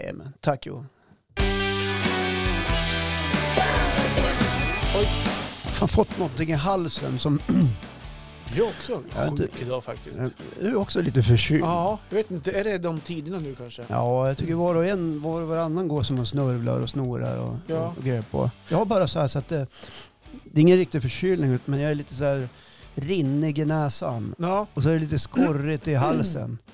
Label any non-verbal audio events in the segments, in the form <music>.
Jajamän, tack Johan. Oj, fan fått någonting i halsen som... <clears throat> Jag också Jag är inte- sjuk idag faktiskt. Du är också lite förkyld. Ja, jag vet inte. Är det de tiderna nu kanske? Ja, jag tycker var och en, var och varannan går som och snörvlar och snorar och, Ja. och grejer på. Jag har bara så här så att det, det är ingen riktig förkylning men jag är lite så här rinnig i näsan. Ja, Och så är det lite skorrigt i halsen. <clears throat>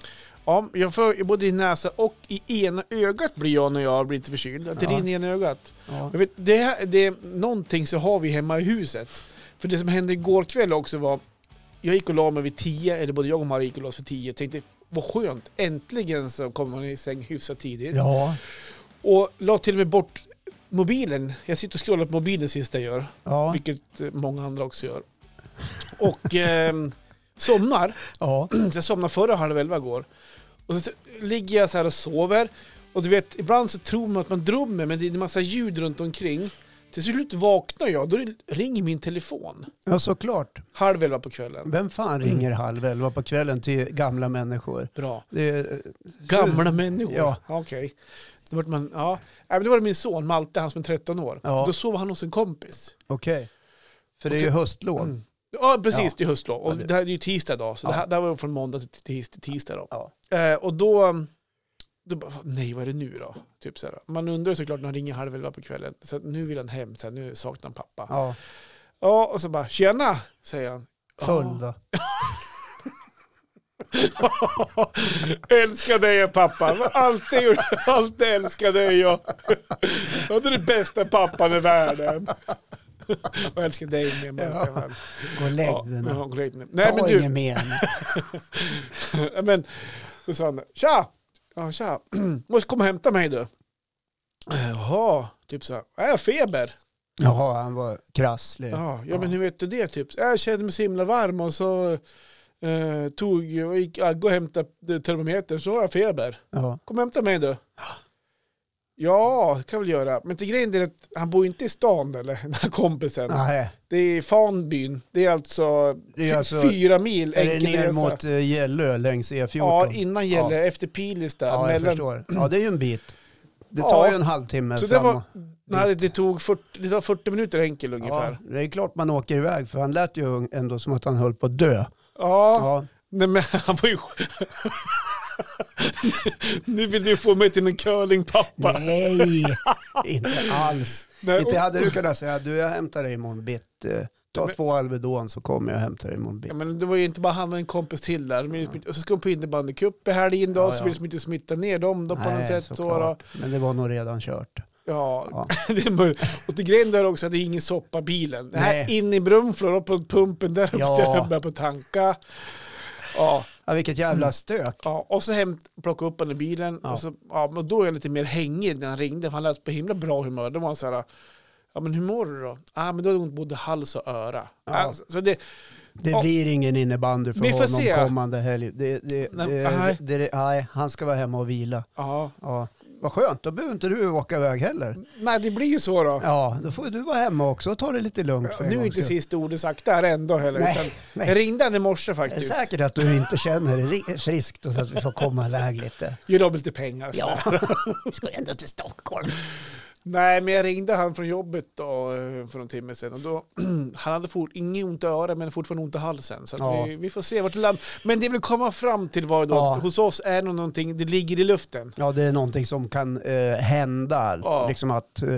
ja jag får både i näsa och i ena ögat blir jag när jag blir lite förkyld. Att det Ja. rinner i ena ögat. Ja. Jag vet, det, är- det är någonting så har vi hemma i huset. För det som hände igår kväll också var, jag gick och la mig vid tio, eller både jag och Maria gick och la oss vid tio. Tänkte, vad skönt, äntligen så kommer man i säng hyfsat tidigt. Ja. Och la till och med bort mobilen. Jag sitter och scrollar på mobilen sist jag gör. Ja. Vilket eh, många andra också gör. Och <laughs> ehm, somnar. Ja. Så <clears throat> jag somnade före halv elva igår. Och så ligger jag så här och sover. Och du vet, ibland så tror man att man drömmer, men det är en massa ljud runt omkring. Till slut vaknar jag, då ringer min telefon. ja, såklart. Halv elva på kvällen. Vem fan ringer halv elva på kvällen till gamla människor? Bra. Är, Gamla människor. Ja. Okej. Då vart man, ja. Men det var min son Malte, han som är 13 år. Ja. Då sov han hos en kompis. Okej. För det är ju höstlov. Mm. Ja, precis. Ja. Det är höstlov. Och det- här är ju tisdag idag, så Ja. det, här, det här var från måndag till, till tisdag. Då. Ja. Eh, och då, då bara, nej vad är det nu då? Typ så här. Man undrar såklart när han ringer halv elva på kvällen. Så att nu vill han hem, så här, nu saknar han pappa. Ja. Ja. och så bara, tjena, säger han. Full då. <laughs> Älskar dig pappa, alltid, gjort- alltid älskar dig. Och du är den bästa pappan i världen. <laughs> Och älskar dig mig. Ja. Gå och lägg dig nu. Nej Ta men du, inget mer. <laughs> Men, då sa han, tja! Ja, tja. <clears throat> Måste komma och hämta mig du. Jaha, typ så här. Jag har feber. Jaha, han var krasslig. Ja, ja, men hur vet du det? Typ. Jag kände mig så himla varm och så eh, tog och gick Agge och hämtade termometern så har jag feber. Ja. Kom och hämta mig du. Ja, det kan väl göra. Men till grejen är att han bor inte i stan eller den här kompisen. Nej, Det är Fanbyn. Det är alltså, Det är alltså- fyra mil är det enkel ner resa. mot uh, Gällö längs E14? Ja, innan Gällö, efter Pilis där. Ja, jag mellan, förstår. Ja, det är ju en bit. Det Ja. tar ju en halvtimme Så det fram var- och- nej, det tog 40, det tar 40 minuter enkel Ja, ungefär. det är klart man åker iväg för han lät ju ändå som att han höll på att dö. Ja, Ja, Nej, men <laughs> han var ju... <laughs> <laughs> nu vill du få mig till en curlingpappa. nej, <laughs> inte alls. Nej, Inte hade du kunnat säga du jag hämtar dig imorgon bitti. Ta Men- två Alvedon så kommer jag och hämtar dig imorgon bitti. Ja, men det var ju inte bara han och en kompis till där. Men, Och så ska de på innebandycup i helgen då, Ja, så ja. vill de inte smitta ner dem då på något sätt. Så, då. Men det var nog redan kört. Ja, Ja. <laughs> det är möjligt. Och till grejen där också att det är ingen soppa bilen. Det här Nej. in i Brunflo på pumpen där uppe Ja. där börjar på tanka. Ja, Ja, vilket jävla stök. ja, och så hem, plocka upp honom i bilen. Ja. Och så, ja, men då är jag lite mer hängig när han ringde, för han lät på himla bra humör. Då var han så här, ja men hur mår du då? Ja men då har det ont både hals och öra. Ja. Alltså, så det, Det Ja. blir ingen innebandy för honom se. kommande helg. Det, det, Nej, det, nej, han ska vara hemma och vila. ja. Ja. Vad skönt, då behöver inte du åka iväg heller. Nej, det blir ju så då. Ja, då får du vara hemma också och ta det lite lugnt en nu är inte sista ordet sagt där ändå heller. Nej, utan nej. Jag ringde han i morse Är det faktiskt. säkert att du inte känner dig ri- friskt och så att vi får komma iväg lite? Ge dem lite pengar. Ja. vi ska ändå till Stockholm. Nej, men jag ringde han från jobbet då, eh, för någon timme sedan. Och då, <clears throat> han hade fort, inget ont i örat men fortfarande ont i halsen. Så Ja. vi, vi får se vart det landar. Men det vill komma fram till vad då, Ja. hos oss är nog någonting, det ligger i luften. Ja, det är någonting som kan eh, hända. Ja. Liksom att eh,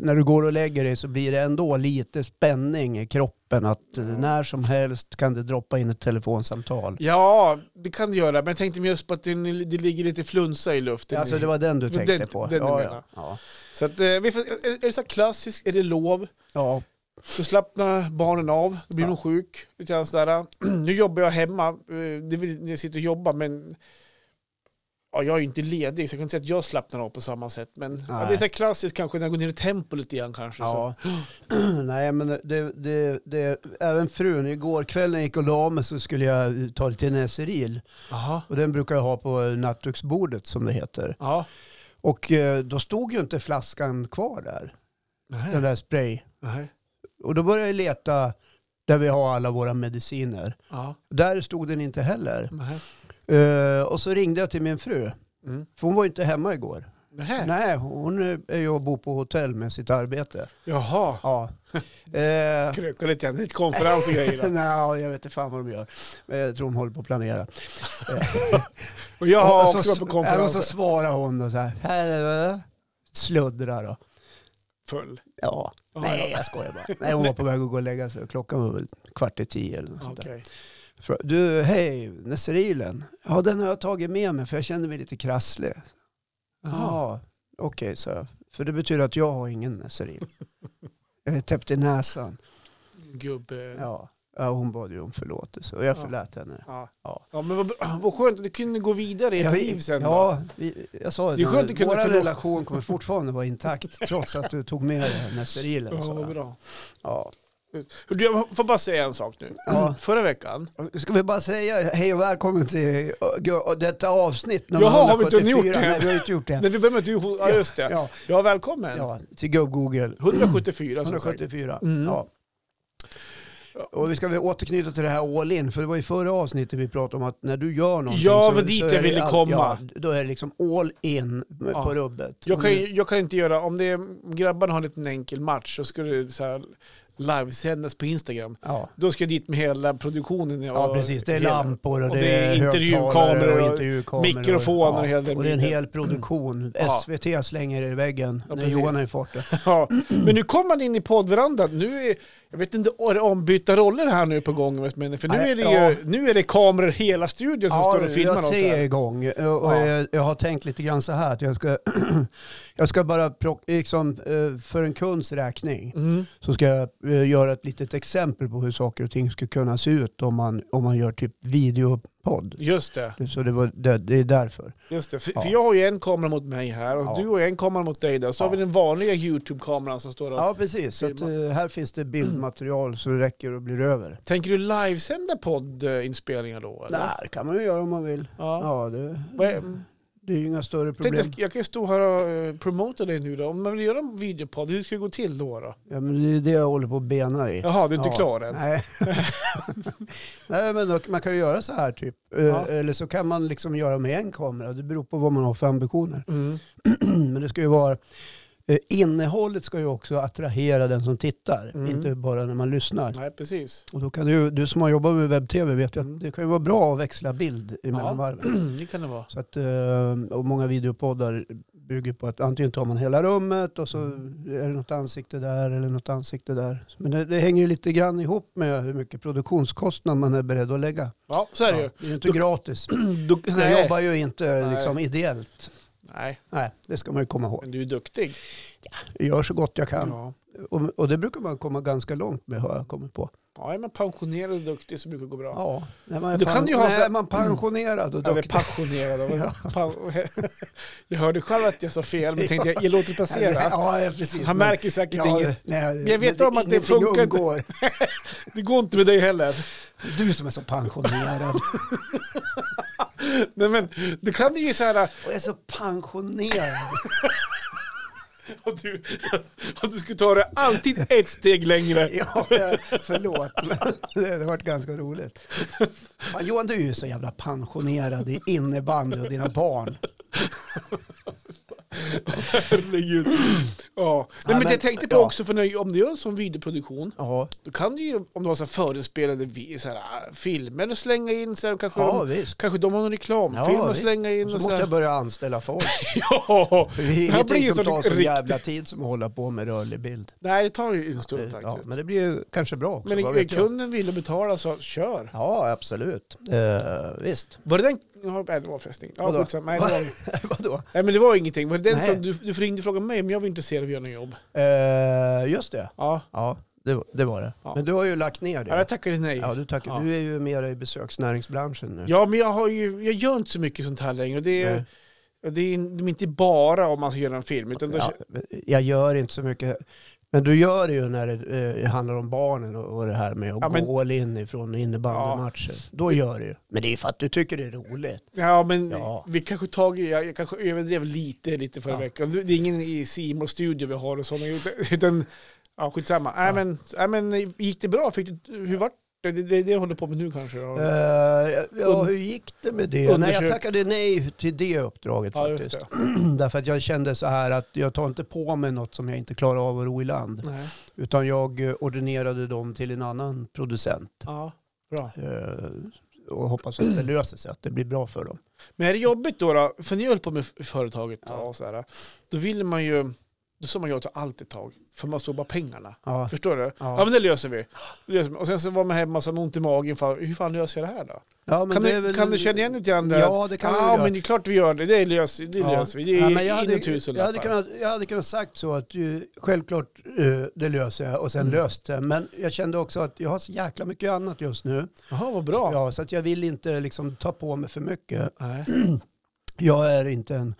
när du går och lägger dig så blir det ändå lite spänning i kroppen. Att eh, när som helst kan det droppa in ett telefonsamtal. Ja, det kan det göra. Men jag tänkte just på att det, det ligger lite flunsa i luften. Alltså det var den du tänkte den- på? den ja, ja. Ja. Så att, eh, är, det så klassiskt, är det lov, ja. så slappnar barnen av, då blir Ja. de sjuk. Lite sådär. <clears throat> Nu jobbar jag hemma, eh, det vill, jag sitter och jobbar men ja, jag är ju inte ledig så jag kan inte säga att jag slappnar av på samma sätt. Men ja, det är så klassiskt kanske när jag går ner i tempo lite grann kanske. Ja. Så. <clears throat> Nej, men det, det, det, även frun, igår kväll när jag gick och la mig så skulle jag ta lite Neseril. Aha. Och den brukar jag ha på nattduksbordet som det heter. Ja. Och eh, då stod ju inte flaskan kvar där, den Nej. där spray. Nej. Och då började jag leta där vi har alla våra mediciner. Ja. Där stod den inte heller. Nej. Eh, och så ringde jag till min fru, Mm. för hon var inte hemma igår. Nähä. Nej, hon är ju och bor på hotell med sitt arbete. Jaha. Ja. <laughs> Eh, Kröka lite grann. Lite konferens och grejer. <laughs> Nej, jag vet inte fan vad de gör. Men Jag tror de håller på att planera. <laughs> Och jag har Och också så, varit på ja, och så konferenser. svarar hon och så här. Sluddrar då. Full. Ja, Ja, nej ja. jag skojar bara. Nej, hon var på väg att gå och lägga sig. Klockan var väl kvart i tio eller något sånt där. Du, hej, Neserilen. Ja, den har jag tagit med mig för jag kände mig lite krasslig. Ja, okej, så jag. För det betyder att jag har ingen Neseril. Jag är täppt i näsan. Gubbe. Ja. ja, hon bad ju om förlåtelse och jag Ja. förlät henne. Ja. Ja. ja, men vad, vad skönt du kunde gå vidare i Ja, ert liv sen ja, vi, jag sa Det är skönt att kunna vår relation kommer fortfarande vara intakt <laughs> trots att du tog med dig Neserilen. Ja, vad bra. Ja. Du, jag får bara säga en sak nu. Ja. Förra veckan, Ska vi bara säga hej och välkommen till uh, detta avsnitt nummer Jaha, har vi inte 174? gjort det? Nej, vi har inte gjort det. när vi med du, ja just det. Ja, Ja, välkommen. ja, till gubb-Google. 174 <clears throat> som sagt. 174. Mm. Ja. Och vi ska väl återknyta till det här all in, för det var i förra avsnittet vi pratade om att när du gör någonting Ja, så, dit så jag ville all- komma. Ja, då är det liksom all in Ja. på rubbet. Jag kan, ju- jag kan inte göra, om det är, grabbarna har en liten enkel match så ska det så här livesändas på Instam. Ja. Då ska jag dit med hela produktionen. Ja, precis. Det är hela- lampor och, och det, är intervjukameror och och intervjukameror. mikrofoner och hela den Och det är en hel produktion. Ja. SVT slänger i väggen Ja, när precis. Johan är i farten. <laughs> Ja. Men nu kommer man in i poddverandan. Nu är, jag vet inte, är det ombytta roller här nu på gång? Men för nu är, det ja. ju, nu är det kameror hela studion som står och filmar jag oss. tre är här. igång. Och Ja. jag, jag har tänkt lite grann så här att jag ska, <clears throat> jag ska bara liksom, eh, för en kunds räkning Mm. så ska jag eh, göra ett litet exempel på hur saker och ting skulle kunna se ut om man, om man gör typ videopodd. Just det. Så det, var, det, det är därför. Just det. För, Ja. för jag har ju en kamera mot mig här och Ja. du har en kamera mot dig där. Så Ja. har vi den vanliga YouTube-kameran som står och... Ja, precis. Så att, eh, här finns det bildmaterial så det räcker och blir över. Tänker du livesända poddinspelningar då? Eller? Nej, det kan man ju göra om man vill. Ja. Ja, det, Vad är- det är ju inga större Tänkte, problem. jag kan ju stå här och eh, promota dig nu då. Om man vill göra en videopodd, hur ska det gå till då? då? Ja, men det är det jag håller på att bena i. Jaha, du är inte Ja. klar än? Nej. <laughs> Nej, men då, man kan ju göra så här typ. Eh, Ja. Eller så kan man liksom göra med en kamera. Det beror på vad man har för ambitioner. Mm. <clears throat> men det ska ju vara... eh, Innehållet ska ju också attrahera den som tittar. Mm. Inte bara när man lyssnar. Nej, precis. Och då kan du, du som har jobbat med webb-tv vet ju Mm. att det kan ju vara bra att växla bild emellan Ja. varven. <clears throat> det kan det vara. Så att, eh, och många videopoddar bygger på att antingen tar man hela rummet och så Mm. är det något ansikte där eller något ansikte där. Men det, det hänger ju lite grann ihop med hur mycket produktionskostnad man är beredd att lägga. Ja, så är det Ja, ju. det är inte Då- gratis. <clears throat> Du, Jag jobbar ju inte liksom ideellt. Nej, Nej, det ska man ju komma ihåg. men du är duktig. Jag gör så gott jag kan. Ja. Och, och det brukar man komma ganska långt med har jag kommit på. ja, är man pensionerad och duktig så brukar det gå bra. Ja, när man är, Du kan ju ha så- är man pensionerad och Eller duktig. passionerad. Pa- <laughs> <laughs> jag hörde själv att jag sa fel, men tänkte jag, jag låter det passera. Ja, ja, precis. Han märker säkert Ja, inget. nej, Men jag vet men om att det funkar inte. <laughs> Det går inte med dig heller. Du som är så pensionerad. Nej, men du kan ju så här... Och jag är så pensionerad. <laughs> Att du, att du skulle ta det alltid ett steg längre. <laughs> Ja, förlåt. Men det har varit ganska roligt. Fan, Johan, du är ju så jävla pensionerad i innebandy och dina barn. <laughs> Herregud. Ja. Nej, men men- jag tänkte på ja. också, för när, om du gör en sån videoproduktion, Ja, då kan du ju, om du har så förespelade så här, äh, filmer och slänga in, så här, kanske, ja de, visst. kanske de har någon reklamfilm Ja, visst. slänga in. Så Och så måste här. jag börja anställa folk. <laughs> ja, Det är ingenting som så tar så jävla tid som att hålla på med rörlig bild. Nej, det tar ju en stund Ja, faktiskt. men det blir ju kanske bra också. Men jag? kunden vill betala så kör. Ja, absolut. Eh, visst. Var det den... Ja, nej, det var förresten. Ja, Vadå? skitsamma. nej, det var, <laughs> Vadå? nej, men det var ingenting. Var det den Nej. som du, du ringde och frågade mig om jag var intresserad av att göra något jobb? Eh, just det. Ja, Ja, det, det var det. Ja. Men du har ju lagt ner det. ja jag tackade nej. Ja, du, tackar. Ja. du är ju mer i besöksnäringsbranschen nu. Ja, men jag, har ju, jag gör inte så mycket sånt här längre. Det är, Nej. det är inte bara om man ska göra en film. Utan då, Ja, jag gör inte så mycket. Men du gör det ju när det eh, handlar om barnen och, och det här med att Ja, men- gå all in ifrån innebandymatcher. Då gör du ju. Men det är för att du tycker det är roligt. ja, men Ja. vi kanske tagit, jag, jag kanske överdrev lite, lite förra Ja. veckan. Det är ingen i simor studio vi har och sådana. Utan, utan ja, skitsamma. Nej, men, nej, men gick det bra? Fick du, hur vart Det är det, det, jag håller på med nu kanske. Eh, ja, hur gick det med det? Nej, jag tackade nej till det uppdraget ja, faktiskt. <clears throat> Därför att jag kände så här att jag tar inte på mig något som jag inte klarar av att ro i land. Nej. Utan jag eh, ordinerade dem till en annan producent. Ja, bra. Eh, och hoppas att det <clears throat> löser sig, att det blir bra för dem. Men är det jobbigt då? då? För ni höll på med företaget då, Ja. och så här, Då vill man ju... Då sa man ja till allt ett tag. För man såg bara pengarna. Ja. Förstår du? Ja. Ja. men det löser vi. Det löser vi. Och sen så var man hemma med ont i magen. Hur fan löser jag det här då? Ja, Kan, det du, kan du känna igen lite grann? Ja, det kan ja, jag göra. men det är klart vi gör det. Det löser, det Ja. löser vi. Det är Ja, jag, hade, och jag, hade kunnat, jag hade kunnat sagt så att ju, självklart eh, det löser jag och sen Mm. löst det. Men jag kände också att jag har så jäkla mycket annat just nu. Jaha, vad bra. Ja, så att jag vill inte liksom ta på mig för mycket. Nej. <clears throat> Jag är inte en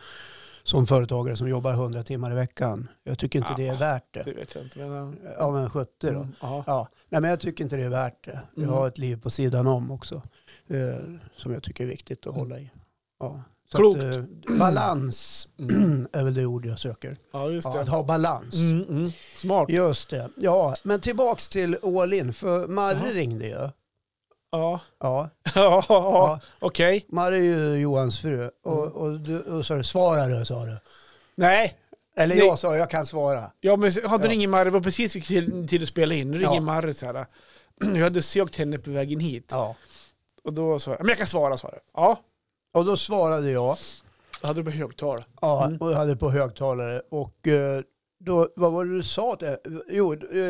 sån företagare som jobbar 100 timmar i veckan. Jag tycker inte Ja, det är värt det. Det vet jag inte. Men, Ja, men 70 då. Mm, ja. Ja, nej, men jag tycker inte det är värt det. Jag Mm. har ett liv på sidan om också. Eh, som jag tycker är viktigt att hålla i. Ja. Så Klokt. Att, eh, balans Mm. <clears throat> är väl det ord jag söker. ja, just Ja, det. att ha balans. Mm, mm. Smart. Just det. Ja, men tillbaks till All In. För Marre ringde ju. <laughs> Ja, Ja, ja, ja. okej. Marre är ju Johans fru. Och, Mm. och, du, och så sa du, du, sa du. Nej, Eller Nej. jag sa, jag kan svara. ja, men hade Ja. ringer Marre, det var precis vi till, till att spela in. Nu ringer Ja. Marre så här. <clears throat> Jag hade sökt henne på vägen hit. Ja. Och då sa jag, men jag kan svara, sa jag. Ja, Och då svarade jag. då hade du på högtal. Ja, Mm. och jag hade på högtalare. Och eh, då, vad var det du sa? Till, jo, eh,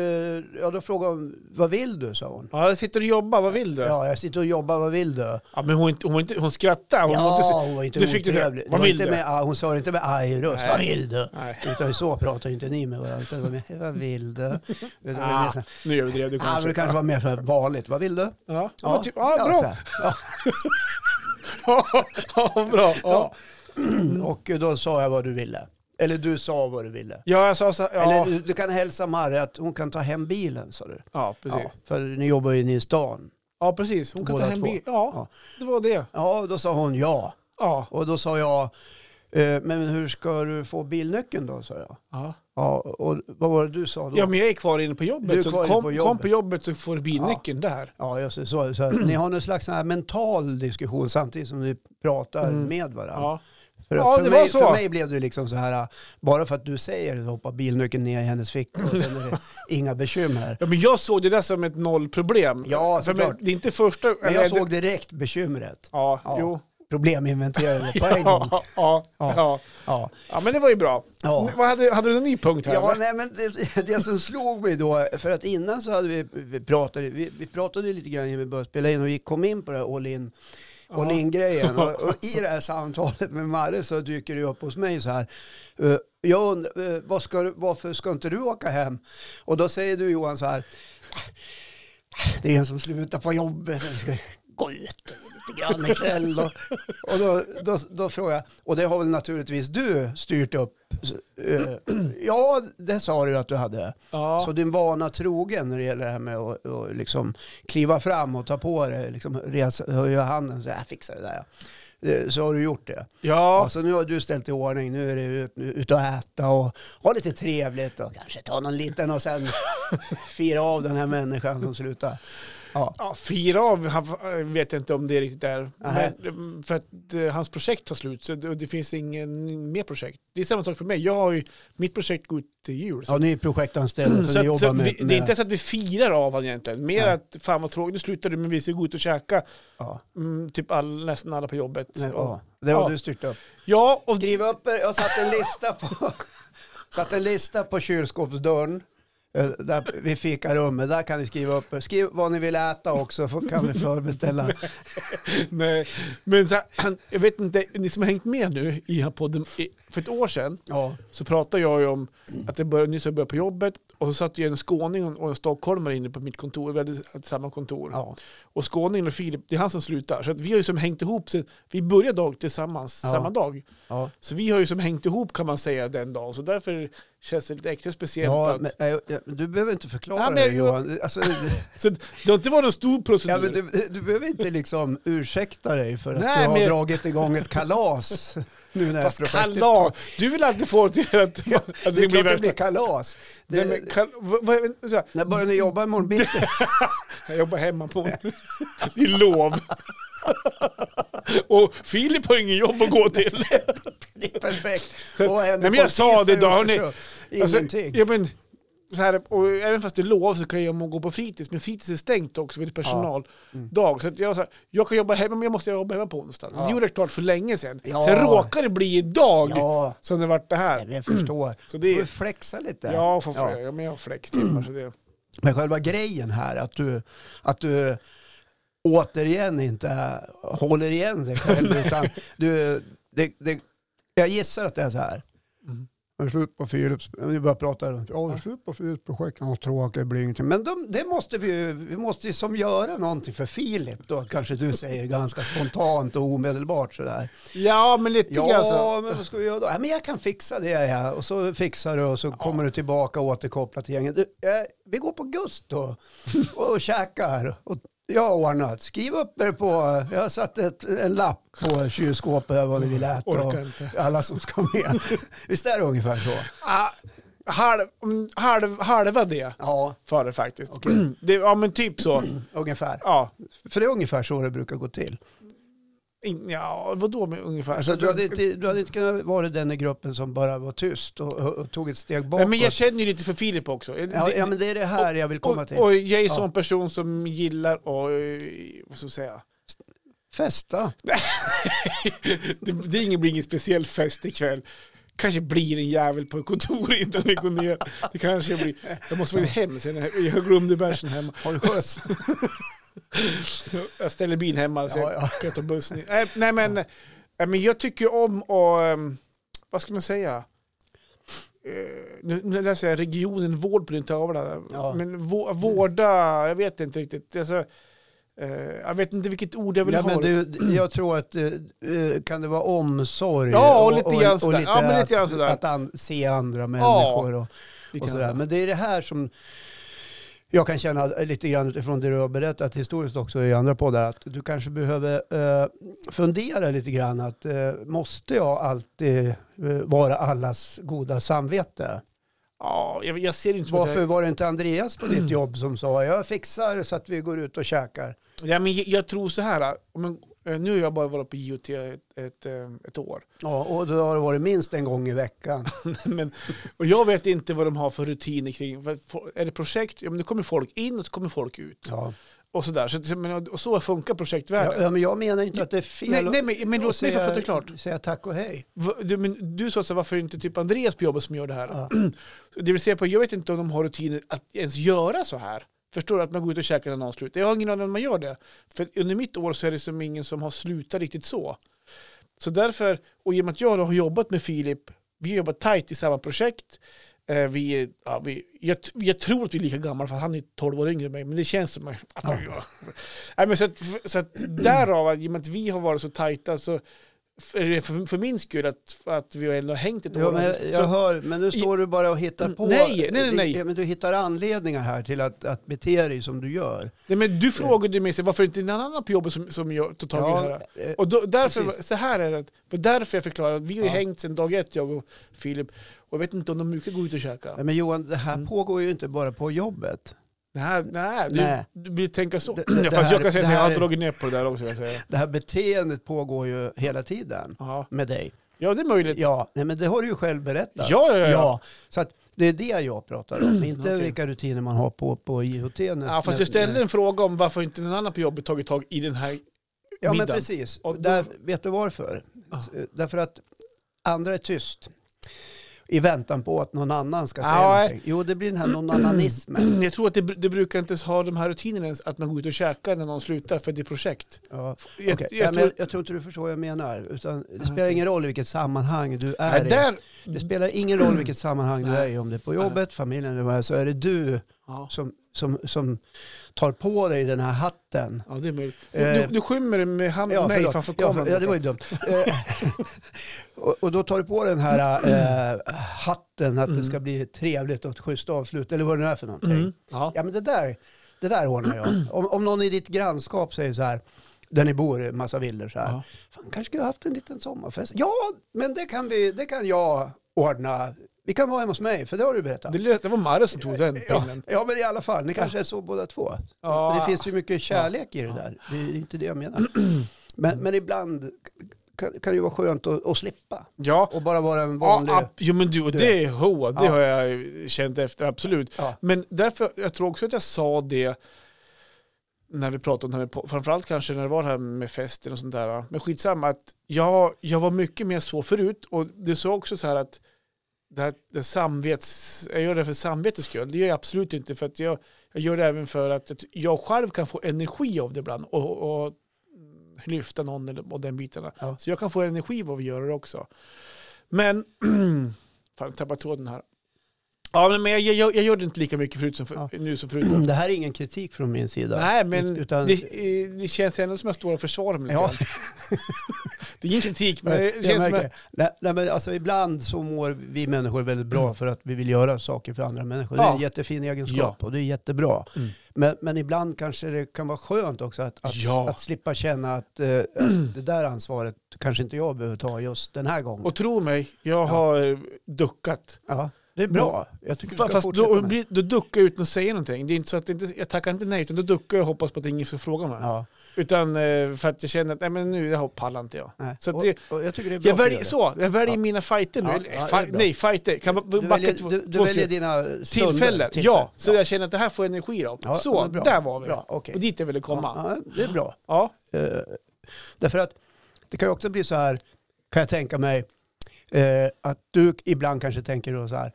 ja, då frågade hon, vad vill du? sa hon. Ja, jag sitter och jobbar, vad vill du? Ja, Ja, jag sitter och jobbar, vad vill du? men hon, inte, hon, inte, hon skrattade. Hon inte, ja, så- hon var inte du fick det otrevlig. vad var vill inte du? Med, hon sa det inte med arg röst, vad vill du? Nej, Utan så pratar inte ni med varandra. Utan det var mer, vad vill du? Det Ah, nu överdrev du Ja, kanske. det kanske var mer så här vanligt. Vad vill du? Ja, ja, typ, <laughs> ja, bra. Ja. ja, bra. <clears throat> Ja. Och då sa jag vad du ville. Eller du sa vad du ville. ja, jag sa så ja. Eller du, du kan hälsa Marre att hon kan ta hem bilen, sa du. ja, precis. Ja, för ni jobbar ju inne i stan. Ja, precis. Hon kan Båda ta hem två. bil. Ja, Ja. det var det. Ja, då sa hon ja. Ja. Och då sa jag, eh, men hur ska du få bilnyckeln då, sa jag. Ja. Ja, och vad var det du sa då? ja, men jag är kvar inne på Du är jobbet. Så kvar inne kom, på kom jobbet. på jobbet så får du bilnyckeln där. Ja, just det. Så, så, ni har någon slags sån här mental diskussion samtidigt som ni pratar Mm. med varandra. Ja. För, Ja, för, det mig, var så. för mig blev det liksom så här, bara för att du säger det hoppar bilnyckeln ner i hennes ficka och sen är det <laughs> inga bekymmer. ja, men jag såg det där som ett nollproblem. Ja, såklart. men, det är inte första... Men jag såg direkt bekymret. Ja, Ja. jo. Probleminventerade <laughs> på en gång. Ja, ja, Ja. ja. Ja. men det var ju bra. Ja. Vad hade, hade du en ny punkt här? Ja, eller? nej, men det, det som slog mig då, för att innan så hade vi, vi pratade, vi, vi pratade lite grann när vi började spela in och vi kom in på det här all in, all in grejen. <laughs> Och, och i det här samtalet med Marre så dyker det upp hos mig så här, eh, jag undrar, eh, vad ska, varför ska inte du åka hem? Och då säger du Johan så här, det är en som slutar på jobbet, så vi ska gå ut lite grann ikväll. Och, <laughs> och då, då, då frågar jag, och det har väl naturligtvis du styrt upp? Eh, <clears throat> Ja, det sa du att du hade. Ja. Så din vana trogen när det gäller det här med att, att liksom kliva fram och ta på det, liksom resa, höja handen och säga jag fixar det där. Eh, Så har du gjort det. ja. Alltså nu har du ställt i ordning, nu är det ut, ut och äta och ha lite trevligt och kanske ta någon liten och sen <laughs> fira av den här människan som slutar. Ja, Ja, fyra av han, vet jag inte om det riktigt är. Men, för att eh, hans projekt tar slut så det, det finns ingen mer projekt. Det är samma sak för mig. Jag har ju, mitt projekt går ut till jul. Så, ja ni är projektanställda så, så att, så med... vi, det är med inte så att vi firar av honom egentligen. Mer Nej. att fan vad tråkigt, nu slutar du men vi ska gå ut och käka. ja, Mm, typ all, nästan alla på jobbet. nej, Och- ja, det har Ja. du styrt upp. ja, och Skriv upp, jag satt en lista på, <laughs> satt en lista på kylskåpsdörren. Eh, där vid fikarummet, där kan ni skriva upp. Skriv vad ni vill äta också, så kan vi förbeställa. <laughs> Nej, men så här, han- jag vet inte, ni som har hängt med nu i podden, för ett år sedan Ja, så pratade jag ju om att jag började, nyss hade börjat på jobbet och så satt ju en skåning och en stockholmare inne på mitt kontor, vi hade samma kontor. ja, Och skåningen och Filip, det är han som slutar. Så vi har ju som hängt ihop, sen, vi började dag tillsammans Ja. samma dag. Så vi har ju som hängt ihop kan man säga den dagen, så därför känns det lite extra speciellt ja att... men, eh, ja, du behöver inte förklara Ja, men det jag- Johan. Alltså, <laughs> Så det har inte varit någon stor procedur. ja, men du, du behöver inte liksom ursäkta dig för att Nej, du har men- dragit igång ett kalas. <laughs> Nu när Fast projektet kalas, du vill alltid få till att, <laughs> att tar- det Det är blir klart det värsta... blir kalas. Det, Nej, kal, när börjar ni jobba imorgon bitti? <laughs> Jag jobbar hemma på är lov. Och Filip har ingen jobb att gå till. <laughs> Det är perfekt. Så- Nej, men jag sa det tisdag då, i hörni. Alltså, Ingenting. ja, men, så här, och även fast det är lov så kan jag gå på fritids, men fritids är stängt också vid personaldag. Mm. Så jag, sa, jag kan jobba hemma, men jag måste jobba hemma på onsdag. Ja. Det gjorde jag klart för länge sedan. Ja. Sen råkar det bli idag Ja, som det vart det här. jag förstår. <clears throat> Så Du det är, flexa lite. ja, för, Ja. ja. men jag har flextimmar. Så det, <clears throat> Men själva grejen här, att du, att du återigen inte håller igen dig själv, <laughs> utan du, det, det, jag gissar att det är så här. Mm. Det är slut på Philips, vi börjar prata runt, ja det är slut på Philips projekt, ja tråkigt, det blir ingenting. Men de, det måste vi ju, vi måste ju som göra någonting för Filip då, kanske du säger ganska spontant och omedelbart sådär. ja, men lite grann. Ja, men vad ska vi göra då? Ja, men jag kan fixa det, ja. Och så fixar du och så kommer du tillbaka och återkopplar till gänget. Du, eh, vi går på Gusto och, <laughs> och käkar. Och jag har ordnat. Skriv upp er på, jag har satt ett, en lapp på kylskåpet vad ni vill äta. Och alla som ska med. Visst är det ungefär så? Ah, halv, mm, halv, halva det Ja, för det faktiskt. Okej. Det, ja, men typ så. ungefär. Ja, För det är ungefär så det brukar gå till. In, ja vadå med ungefär? Alltså, du, hade inte, du hade inte kunnat vara den i gruppen som bara var tyst och, och, och tog ett steg bakåt. Nej, men jag känner ju lite för Filip också. ja, Det- ja, men det är det här jag vill komma och, till. och jag är en Ja. sån person som gillar och vad ska jag säga? Festa. <laughs> det, det blir ingen speciell fest ikväll. Kanske blir en jävel på kontoret <laughs> innan vi går ner. Det kanske blir. Jag måste faktiskt hem sen. Jag glömde bärsen hemma. Har du skjuts? <laughs> Jag ställer bilen hemma så Ja, jag ja. kan ta bussen. Nej, nej men, nej, men jag tycker om och ehm, vad ska man säga? Eh, Nu, nu läser jag regionen vård på din tavla. Ja. Men vå, vårda, jag vet inte riktigt. Alltså, eh, jag vet inte vilket ord jag vill Ja, ha. men du, jag tror att eh, eh, kan det vara omsorg Ja, och lite grann sådär. lite Ja, lite att, sådär. att an, se andra människor och, Lite och grann sådär. så. Men det är det här som jag kan känna lite grann utifrån det du har berättat historiskt också i andra poddar att du kanske behöver eh, fundera lite grann att eh, måste jag alltid eh, vara allas goda samvete? Ja, jag, jag ser inte Varför var det inte Andreas på ditt jobb som sa jag fixar så att vi går ut och käkar? ja, men jag, jag tror så här. Men, nu har jag bara varit på IoT ett, ett, eh, ett år. Ja, och då har varit minst en gång i veckan. <laughs> men, och jag vet inte vad de har för rutiner kring. Är det projekt? Ja, men det kommer folk in och så kommer folk ut. Ja. Och så, där. så, men, och så funkar projektvärlden. ja, men jag menar inte att det är fel nej, nej, men, men låt mig få prata klart. Säga tack och hej. Du, men, du sa så varför inte typ Andreas på jobbet som gör det här? Ja. <clears throat> Det vill säga, på, jag vet inte om de har rutiner att ens göra så här. Förstår du? Att man går ut och käkar när någon slutar. Jag har ingen aning om man gör det. För under mitt år så är det som ingen som har slutat riktigt så. Så därför, och i och med att jag har jobbat med Filip, vi har jobbat tajt i samma projekt. Eh, vi, ja, vi, jag, jag tror att vi är lika gamla, för han är 12 år yngre än mig, men det känns som att Ja. Nej, men så, att, så att därav, i och med att vi har varit så tajta, så för, för, för min skull att, att vi har ändå hängt ett Ja, år. men jag, jag hör, men nu står du bara och hittar på. Nej, nej, nej. Ja, men du hittar anledningar här till att, att bete dig som du gör. nej, men du frågade mig varför inte en annan på jobbet som, som jag tog tag i det här. eh, Och då, därför, Precis. så här är det, för därför jag förklarar att vi har Ja. hängt sedan dag ett, jag och Filip. Och jag vet inte om de brukar gå ut och käka. nej, men Johan, det här Mm. pågår ju inte bara på jobbet. Nej, nej, du, Nej. du vill tänka så. Det- <clears throat> det fast jag kan säga att jag har dragit ner på det där också. Det här beteendet pågår ju hela tiden Ja. med dig. ja, det är möjligt. Ja, nej, men det har du ju själv berättat. Ja, ja, ja. Ja, så att det är det jag pratar om, <clears throat> inte Okej. vilka rutiner man har på, på IoT. När, Ja, fast när- jag ställde en fråga om varför inte någon annan på jobbet tagit tag i den här. Ja, men middagen. precis. Och då- Där, vet du varför? Ah. Därför att andra är tyst i väntan på att någon annan ska säga Ja, någonting. Jo, det blir den här nånannanismen. <clears throat> Jag tror att det, det brukar inte ha de här rutinerna ens, att man går ut och käkar när någon slutar för det är projekt. Ja. Jag, okej. jag ja, men tror, jag, jag tror inte du förstår vad jag menar. Utan det spelar ingen roll i vilket sammanhang du är nej, i. där, Det spelar ingen roll vilket sammanhang du är i. Om det är på jobbet, familjen eller vad så är det du ja, som, som, som tar på dig den här hatten. ja, det är möjligt. Eh, Nu, nu skymmer det med hand, Ja, mig framför kameran. ja, det var ju dumt. Eh, <laughs> och, och då tar du på den här eh, hatten att det ska bli trevligt och ett schysst avslut, eller vad det nu är för någonting. mm. ja. Ja, men det där, det där ordnar jag. Om, om någon i ditt grannskap säger så här, där ni bor, massa villor så här. Ja. Fan, kanske skulle ha haft en liten sommarfest. Ja, men det kan, vi, det kan jag ordna Vi kan vara hemma hos mig, för det har du berättat. Det, lät- det var Marre som tog den Ja, pinnen. ja, men i alla fall, ni kanske är så båda två. Ja. Det finns ju mycket kärlek i det där. Det är inte det jag menar. <clears throat> Men, men ibland kan, kan det ju vara skönt att, att slippa. Ja, Och bara vara en ja vanlig... ab- jo men du, det är ho, det Ja. har jag känt efter, absolut. Ja. Men därför, jag tror också att jag sa det när vi pratade om det här med, framförallt kanske när det var det här med festen och sånt där. Men skitsamma, att jag, jag var mycket mer så förut och du sa också så här att det här, det samvets, jag gör det för samvetets skull. Det gör jag absolut inte för att jag, jag gör det även för att jag själv kan få energi av det ibland och, och, lyfta någon eller, och den bitarna. Ja. Så jag kan få energi av att göra det också. Men, <clears throat> fan jag tappade tråden här. Ja, men jag, jag, jag gör det inte lika mycket förut som för, Ja. nu som förut. <clears throat> Det här är ingen kritik från min sida. Nej, men Utan- det, eh, det känns ändå som att jag står och försvarar mig Ja. <laughs> Det är ingen kritik, men det känns som att... nej, nej, men alltså, ibland så mår vi människor väldigt bra för att vi vill göra saker för andra människor. Det är en Ja. jättefin egenskap och det är jättebra. Mm. Men, men ibland kanske det kan vara skönt också att, att, Ja. att slippa känna att eh, det där ansvaret kanske inte jag behöver ta just den här gången. Och tro mig, jag har duckat. ja, det är bra. Jag tycker du Fast fortsätta då, med. då duckar utan att säga någonting. Det är inte så att det inte, jag tackar inte nej, utan då duckar jag och hoppas på att ingen ska fråga mig. Ja, Utan eh, för att jag känner att nej, men nu jag pallar inte jag. nej. Så att och, det- och jag tycker det är bra Jag du väljer, det. så, jag väljer Ja. mina fighter nu. Ja, ja, det nej, fighter. Kan man Du väljer, två, du, du två väljer dina Tillfällen, ja. Så jag känner att det här får energi av. Så, där var vi. Bra, okej. Och dit jag ville komma. Det är bra. Ja. Eh, därför att det kan ju också bli så här, kan jag tänka mig, eh, att du ibland kanske tänker då så här,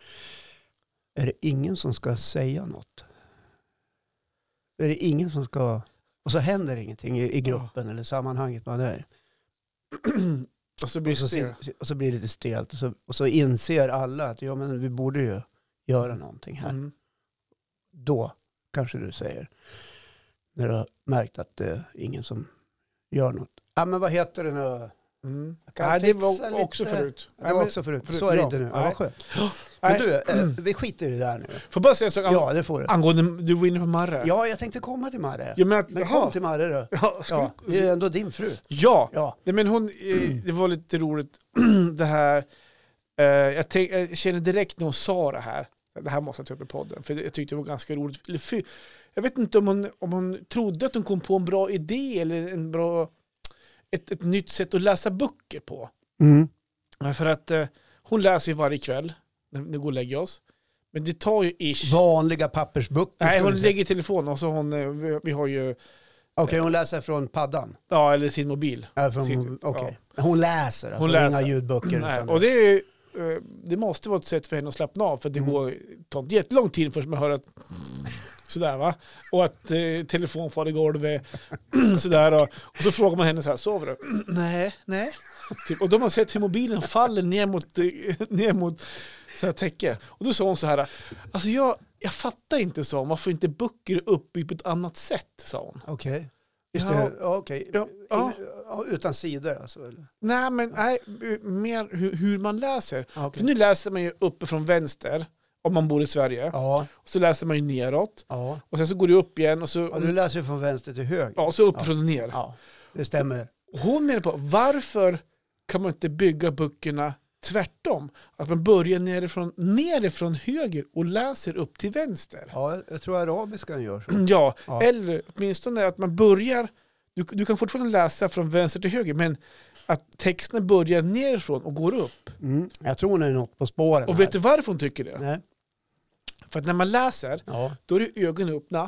är det ingen som ska säga något? Är det ingen som ska, och så händer ingenting i, i gruppen eller sammanhanget man är. <clears throat> Och så blir Och så, och så blir det lite stelt och så, och så inser alla att ja, men vi borde ju göra någonting här. mm. Då kanske du säger, när du har märkt att det är ingen som gör något. Ja men vad heter det nu? Mm. Nej, det var också lite. förut. Det var men- också förut. förut, Så är det ja. inte nu. Ja, vad skönt. <clears throat> Men du, eh, vi skiter i det där nu. Får bara säga ang- Ja, det får du. angående, du var inne på Marre. Ja, jag tänkte komma till Marre. Menar, Men jaha. kom till Marre då. Ja, Ja, det är ändå din fru. ja. Ja, Nej, men hon, eh, <clears throat> det var lite roligt <clears throat> det här. Eh, jag, tänk, jag känner direkt när hon sa det här. Det här måste jag ta upp i podden. För jag tyckte det var ganska roligt. Jag vet inte om hon, om hon trodde att hon kom på en bra idé eller en bra, ett, ett nytt sätt att läsa böcker på. mm. För att eh, hon läser ju varje kväll när vi går och lägger oss. Men det tar ju ish. vanliga pappersböcker. Nej, hon lägger telefonen och så hon, eh, vi, vi har ju, Okej, hon läser från paddan. ja eller sin mobil. Ja, från, Sitter- Okej. Hon läser, alltså, Hon inga läser. ljudböcker. Nej, utan och det, är, eh, det måste vara ett sätt för henne att slappna av för det Mm. går, tar inte jättelång tid först man hör att sådär va. Och att eh, telefon far i golvet. <clears throat> sådär och, och så frågar man henne så här, sover du? <clears throat> nej, nej. Typ, och då har man sett hur mobilen faller ner mot, eh, <laughs> ner mot så här täcke. Och då sa hon så här, alltså jag, jag fattar inte så varför inte böcker är uppbyggda på ett annat sätt, sa hon. Okej. Just Ja. det, ja, okej. Ja, ja. Utan sidor alltså? eller? Nej, men nej, mer hur, hur man läser. Ja, För nu läser man ju uppifrån vänster, om man bor i Sverige. Ja, Och så läser man ju neråt. ja. Och sen så går det upp igen och så, ja, du läser från vänster till höger. ja, och så uppifrån och ner. Ja, det stämmer. Hon menar på, varför kan man inte bygga böckerna tvärtom? Att man börjar nerifrån, nerifrån höger och läser upp till vänster. Ja, jag- tror arabiskan gör så. <clears throat> Ja, Ja. eller åtminstone att man börjar, du, du kan fortfarande läsa från vänster till höger, men att texterna börjar nerifrån och går upp. Mm. Jag tror hon är något på spåren. Och här. vet du varför hon tycker det? Nej. För att när man läser, Ja, då är det ögonen öppna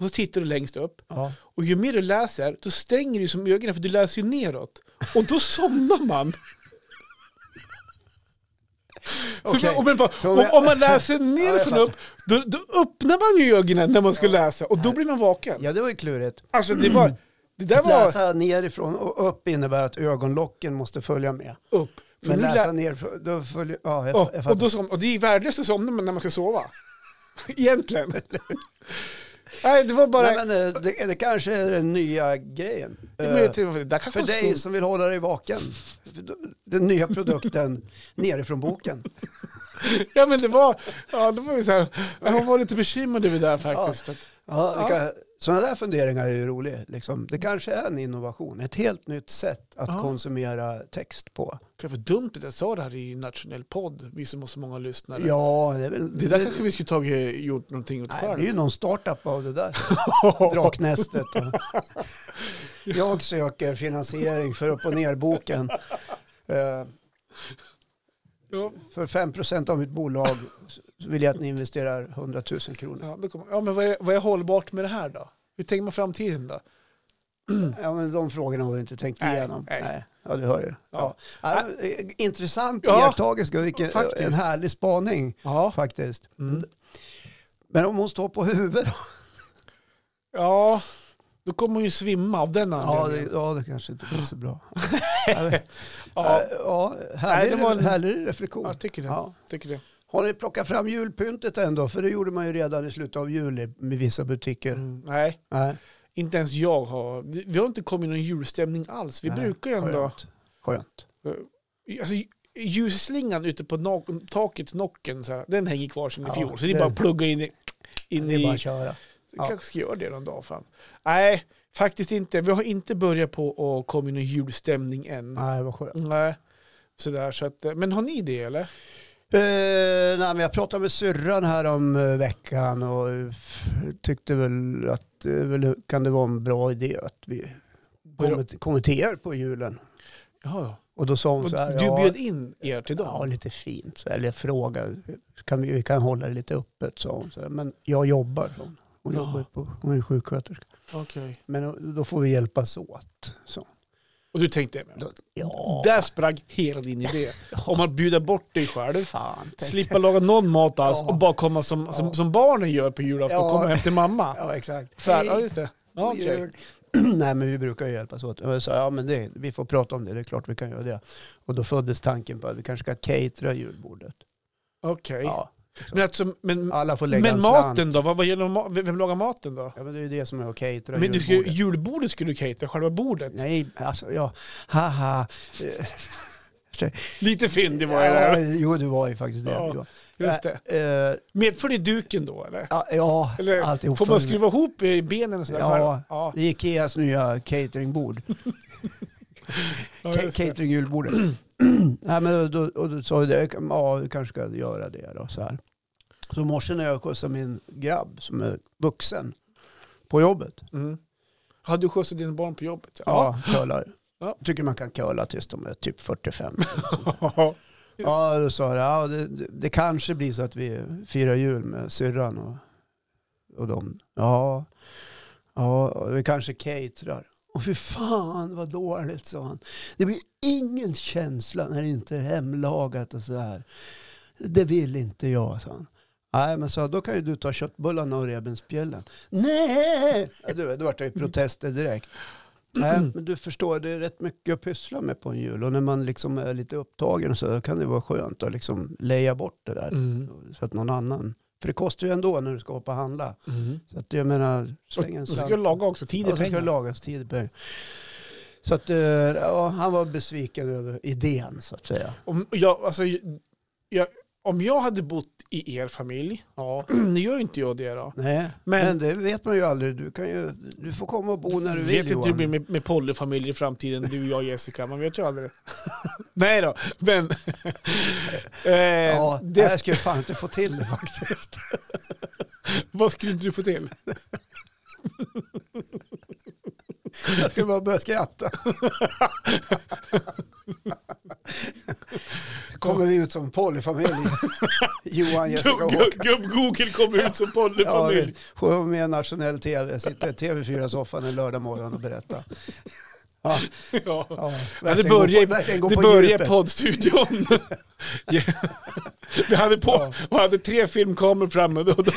och så tittar du längst upp. ja. Och ju mer du läser, då stänger du som ögonen för du läser ju neråt. Och då somnar man. <laughs> Okej. om, man bara, om, om man läser <laughs> nerifrån jag upp, då, då öppnar man ju ögonen när man ska läsa och då blir man vaken. ja, det var ju klurigt. Alltså det var, det där Att var läsa nerifrån och upp innebär att ögonlocken måste följa med. upp. För Men läsa lä- nerifrån, då följer... Ja, jag, Ja, fa- jag och, då som, och det är värdelöst att somna när man ska sova. <laughs> Egentligen. <laughs> Nej, det var bara... Nej, men eh, det, det kanske är den nya grejen. Men Eh, För dig som vill hålla dig vaken. Den nya produkten <laughs> nerifrån boken. Ja men det var, ja, det var så här, jag var lite bekymrad över det där faktiskt. Ja, vi kan, sådana där funderingar är ju roliga. Liksom. Det kanske är en innovation, ett helt nytt sätt att Ja. konsumera text på. Kanske dumt att jag sa det här i nationell podd, vi som har så många lyssnare. Ja, det är väl... Det där kanske vi skulle tagit, gjort någonting åt Nej, det är själv. ju någon startup av det där. <laughs> Draknästet. <laughs> Jag söker finansiering för upp och ner-boken. Eh, Ja, För 5% av mitt bolag vill jag att ni investerar 100 000 kronor. ja, ja, men vad är, vad är hållbart med det här då? Hur tänker man framtiden då? <clears throat> Ja, men de frågorna har vi inte tänkt Nej, igenom. nej. Ja, du hör ju. Ja. Ja. Eh, Intressant Ja, iakttagelse, vilken, faktiskt. en härlig spaning Ja, faktiskt. Mm. Men om hon står på huvudet då? ja då kommer hon ju svimma av den Ja det, anledningen. ja, det kanske inte blir så bra. <laughs> ja, Ja, ja, Nej, härlig, det var en- härlig reflektion. jag tycker det. Ja. Tycker det. Har ni plockat fram julpyntet ändå? För det gjorde man ju redan i slutet av juli med vissa butiker. Mm, nej, Nej, inte ens jag har. Vi har inte kommit någon julstämning alls. Vi nej, brukar ju ändå... Skönt. skönt. Alltså, ljusslingan ute på no- taket, nocken, så här, den hänger kvar sedan i Ja, fjol. Så det är bara att plugga in i... In Det är bara i att köra. Ja. kanske ska göra det någon dag fram. Nej, faktiskt inte. Vi har inte börjat på att komma i någon julstämning än. Nej, vad skönt. Nej. Sådär, så att, men har ni det eller? Eh, nej, men jag pratade med syrran här om eh, veckan och f- tyckte väl att väl, kan det vara en bra idé att vi kommer, till- kommer till er på julen. Jaha, Och då sa hon och så här, du ja, bjöd in er till ja, dem? lite fint. Så, här, eller jag frågade, kan vi, vi kan hålla det lite öppet, sa hon. Så här, men jag jobbar, hon. Hon, Ja. jobbar på, hon är sjuksköterska. Okej. Men då- då får vi hjälpas åt. Så. Och du tänkte, Då, ja, där sprang hela din idé. Om att bjuda bort dig själv, <laughs> fan. slippa laga någon mat alls Ja. och bara komma som, som, Ja. som barnen gör på julafton, Ja. komma hem till mamma. <laughs> Ja, exakt. För, ja, just det. Ja, jul. <clears throat> Nej, men vi brukar ju hjälpas åt. Och jag sa, ja men det, vi får prata om det, det är klart vi kan göra det. Och då föddes tanken på att vi kanske ska catera julbordet. Okej. Ja, Men, alltså, men, alla får lägga men maten då? Vad, vad gäller vem lagar maten då? Ja, men det är ju det som är catera Men du skulle, julbordet. julbordet skulle du catera, själva bordet? Nej, alltså ja, haha. <laughs> Lite fyndig var ja, jag där. jo, du var ju faktiskt det. Ja. Just det. Eh, Medför det duken då eller? ja, ja Eller alltihop. får man skruva ihop benen och sådär Ja. Ja. Det är Ikeas nya cateringbord. <laughs> ja Ca- just det. Cateringjulbordet. <clears throat> Nej, men då, och då sa jag ja, vi kanske ska göra det då. Så, här. så morse när jag skjutsade min grabb som är vuxen på jobbet. Mm. Har du skjutsat dina barn på jobbet? Ja, curlar. Ja. Tycker man kan curla tills de är typ 45. Ja. <laughs> ja, då sa jag, ja, det, det, det kanske blir så att vi firar jul med syrran och, och dem. Ja, ja, vi kanske caterar. Och för fan vad dåligt, sa han. Det blir ingen känsla när det inte är hemlagat och sådär. Det vill inte jag, sa han. Nej, men så då kan ju du ta köttbullarna och revbensspjällen. Nej! Du, då vart det ju protester direkt. Nej, men du förstår, det är rätt mycket att pyssla med på en jul. Och när man liksom är lite upptagen så kan det vara skönt att liksom leja bort det där. Mm. Så att någon annan, för det kostar ju ändå när du ska hoppa och handla. Mm. Så att jag menar, släng en Och så ska slant. jag laga också, tid Ja, är ska det pengar. lagas, tid är pengar. Så att, eh, ja, han var besviken över idén så att säga. Om jag, alltså, jag, om jag hade bott i er familj, Ja. <clears throat> nu gör inte jag det då. Nej, men, Men- det vet man ju aldrig. Du, kan ju, du får komma och bo när du vet vill inte hur det blir med, med polyfamilj i framtiden, du, jag och Jessica. Man vet ju aldrig. <laughs> Nej då, men... <laughs> eh, Ja, det, jag ska fan inte få till det faktiskt. <laughs> vad skulle inte du få till? Jag skulle bara börja skratta. Kommer vi ut som polyfamilj. <laughs> Johan, Jessica och Håkan. Gubb-Google kommer ut som <laughs> Ja, polyfamilj. vi får vara med nationell tv. Sitta i TV4-soffan en lördag morgon och berätta. Ja, Ja. ja, Ja, det börjar, på- det i poddstudion. <laughs> Ja. Vi hade, på, Ja. och hade tre filmkameror framme och då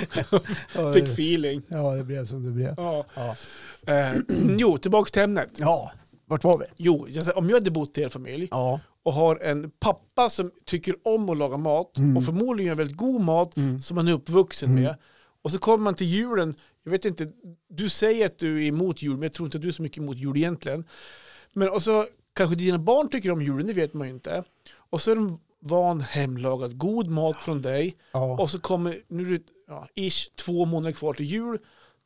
Ja, fick feeling. Ja, det blev som det blev. Ja. Ja, Eh, <clears throat> jo, tillbaka till ämnet. ja vart var vi? Jo, om jag hade bott i er familj Ja. Och har en pappa som tycker om att laga mat Mm. och förmodligen gör väldigt god mat Mm. som man är uppvuxen Mm. med. Och så kommer man till julen, jag vet inte, du säger att du är emot jul, men jag tror inte att du är så mycket emot jul egentligen. Men och så kanske dina barn tycker om julen, det vet man ju inte. Och så är de van hemlagad god mat från dig. Ja. Och så kommer, nu är det ja, ish två månader kvar till jul,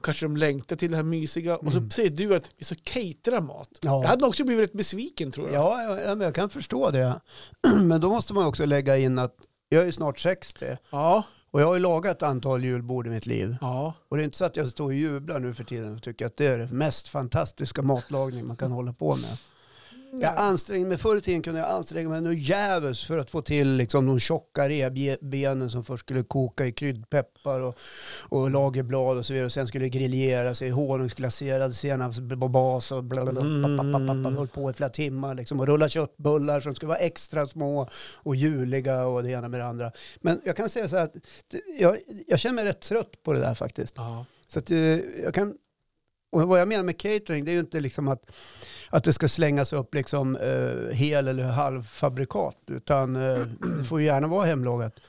kanske de längtar till det här mysiga. Och så Mm. säger du att vi ska catera mat. Ja. Jag hade också blivit rätt besviken tror jag. Ja, ja, ja, men jag kan förstå det. <clears throat> Men då måste man också lägga in att jag är snart 60 Ja. och jag har ju lagat ett antal julbord i mitt liv. ja. Och det är inte så att jag står och jublar nu för tiden och tycker att det är det mest fantastiska matlagning man kan hålla på med. Jag ansträngde mig, förr i tiden kunde jag anstränga mig nog djävulskt för att få till liksom de tjocka revbenen som först skulle koka i kryddpeppar och, och lagerblad och så vidare. Och sen skulle grilleras i honungsglaserad senapsbas och blablabla. Höll på i flera timmar liksom och rulla köttbullar som skulle vara extra små och juliga och det ena med det andra. Men jag kan säga så här att jag, jag känner mig rätt trött på det där faktiskt. Ja. Så att, eh, jag kan, och vad jag menar med catering det är ju inte liksom att, att det ska slängas upp liksom, eh, hel eller halvfabrikat utan eh, det får ju gärna vara hemlagat.